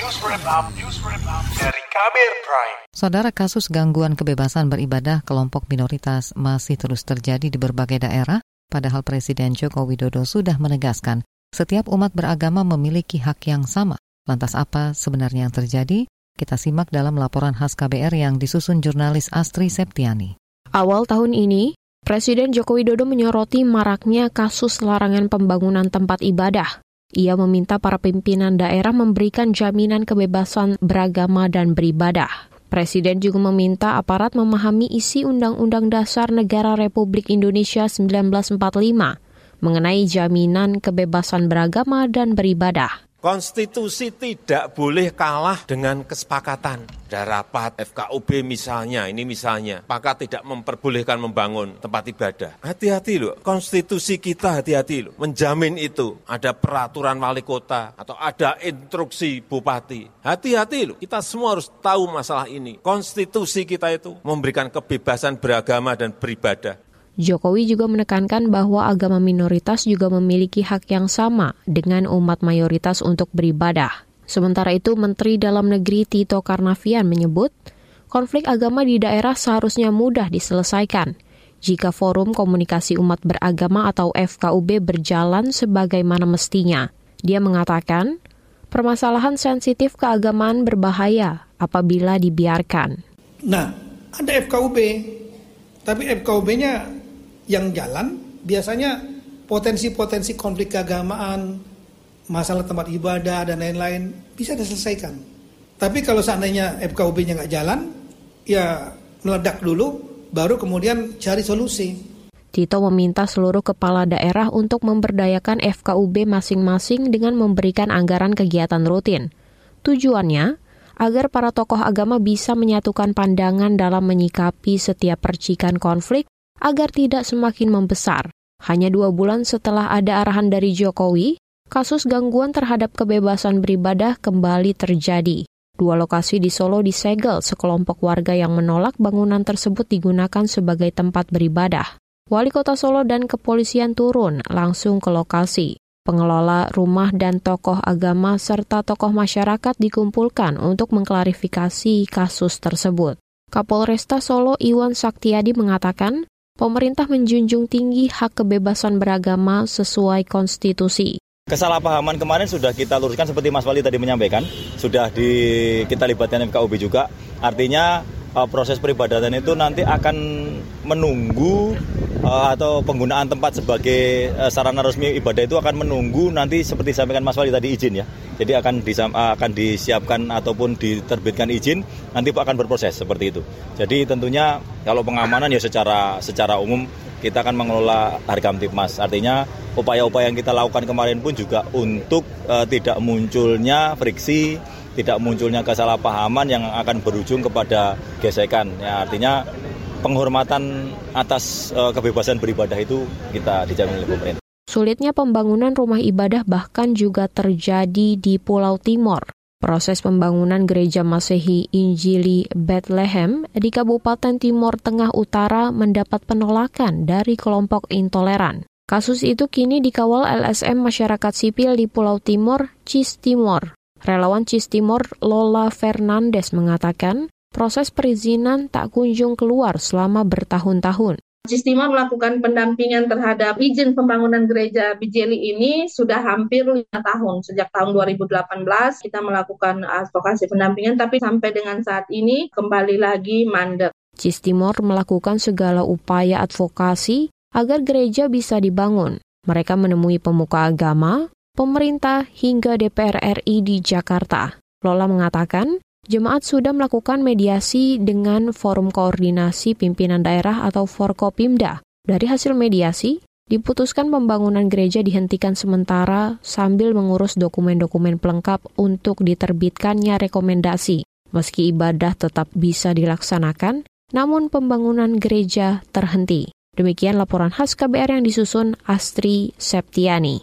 Dari Kabir Prime. Saudara kasus gangguan kebebasan beribadah kelompok minoritas masih terus terjadi di berbagai daerah, padahal Presiden Joko Widodo sudah menegaskan setiap umat beragama memiliki hak yang sama. Lantas apa sebenarnya yang terjadi? Kita simak dalam laporan khas KBR yang disusun jurnalis Astri Septiani. Awal tahun ini, Presiden Joko Widodo menyoroti maraknya kasus larangan pembangunan tempat ibadah. Ia meminta para pimpinan daerah memberikan jaminan kebebasan beragama dan beribadah. Presiden juga meminta aparat memahami isi Undang-Undang Dasar Negara Republik Indonesia 1945 mengenai jaminan kebebasan beragama dan beribadah. Konstitusi tidak boleh kalah dengan kesepakatan. Ada rapat FKUB misalnya, ini misalnya, maka tidak memperbolehkan membangun tempat ibadah. Hati-hati loh, konstitusi kita hati-hati loh, menjamin itu. Ada peraturan wali kota atau ada instruksi bupati. Hati-hati loh, kita semua harus tahu masalah ini. Konstitusi kita itu memberikan kebebasan beragama dan beribadah. Jokowi juga menekankan bahwa agama minoritas juga memiliki hak yang sama dengan umat mayoritas untuk beribadah. Sementara itu, Menteri Dalam Negeri Tito Karnavian menyebut, konflik agama di daerah seharusnya mudah diselesaikan jika Forum Komunikasi Umat Beragama atau FKUB berjalan sebagaimana mestinya. Dia mengatakan, permasalahan sensitif keagamaan berbahaya apabila dibiarkan. Nah, ada FKUB, tapi FKUB-nya yang jalan biasanya potensi-potensi konflik keagamaan, masalah tempat ibadah dan lain-lain bisa diselesaikan. Tapi kalau seandainya FKUB-nya nggak jalan, ya meledak dulu, baru kemudian cari solusi. Tito meminta seluruh kepala daerah untuk memberdayakan FKUB masing-masing dengan memberikan anggaran kegiatan rutin. Tujuannya agar para tokoh agama bisa menyatukan pandangan dalam menyikapi setiap percikan konflik agar tidak semakin membesar. Hanya dua bulan setelah ada arahan dari Jokowi, kasus gangguan terhadap kebebasan beribadah kembali terjadi. Dua lokasi di Solo disegel sekelompok warga yang menolak bangunan tersebut digunakan sebagai tempat beribadah. Wali kota Solo dan kepolisian turun langsung ke lokasi. Pengelola rumah dan tokoh agama serta tokoh masyarakat dikumpulkan untuk mengklarifikasi kasus tersebut. Kapolresta Solo Iwan Saktiadi mengatakan, pemerintah menjunjung tinggi hak kebebasan beragama sesuai konstitusi. Kesalahpahaman kemarin sudah kita luruskan seperti Mas Wali tadi menyampaikan, sudah di kita libatkan FKUB juga. Artinya uh, proses peribadatan itu nanti akan menunggu uh, atau penggunaan tempat sebagai uh, sarana resmi ibadah itu akan menunggu nanti seperti disampaikan Mas Wali tadi izin ya. Jadi akan disam, uh, akan disiapkan ataupun diterbitkan izin nanti akan berproses seperti itu. Jadi tentunya kalau pengamanan ya secara secara umum kita akan mengelola harga Kamtipmas. Artinya upaya-upaya yang kita lakukan kemarin pun juga untuk uh, tidak munculnya friksi tidak munculnya kesalahpahaman yang akan berujung kepada gesekan. Ya, artinya penghormatan atas uh, kebebasan beribadah itu kita dijamin oleh pemerintah. Sulitnya pembangunan rumah ibadah bahkan juga terjadi di Pulau Timor. Proses pembangunan gereja Masehi Injili Bethlehem di Kabupaten Timor Tengah Utara mendapat penolakan dari kelompok intoleran. Kasus itu kini dikawal LSM Masyarakat Sipil di Pulau Timor, Cis Timor. Relawan Cis Timor Lola Fernandes mengatakan, proses perizinan tak kunjung keluar selama bertahun-tahun. Cistima melakukan pendampingan terhadap izin pembangunan gereja Bijeli ini sudah hampir lima tahun. Sejak tahun 2018 kita melakukan advokasi pendampingan, tapi sampai dengan saat ini kembali lagi mandek. Cistimor melakukan segala upaya advokasi agar gereja bisa dibangun. Mereka menemui pemuka agama, pemerintah, hingga DPR RI di Jakarta. Lola mengatakan, Jemaat sudah melakukan mediasi dengan Forum Koordinasi Pimpinan Daerah atau Forkopimda. Dari hasil mediasi, diputuskan pembangunan gereja dihentikan sementara sambil mengurus dokumen-dokumen pelengkap untuk diterbitkannya rekomendasi. Meski ibadah tetap bisa dilaksanakan, namun pembangunan gereja terhenti. Demikian laporan khas KBR yang disusun Astri Septiani.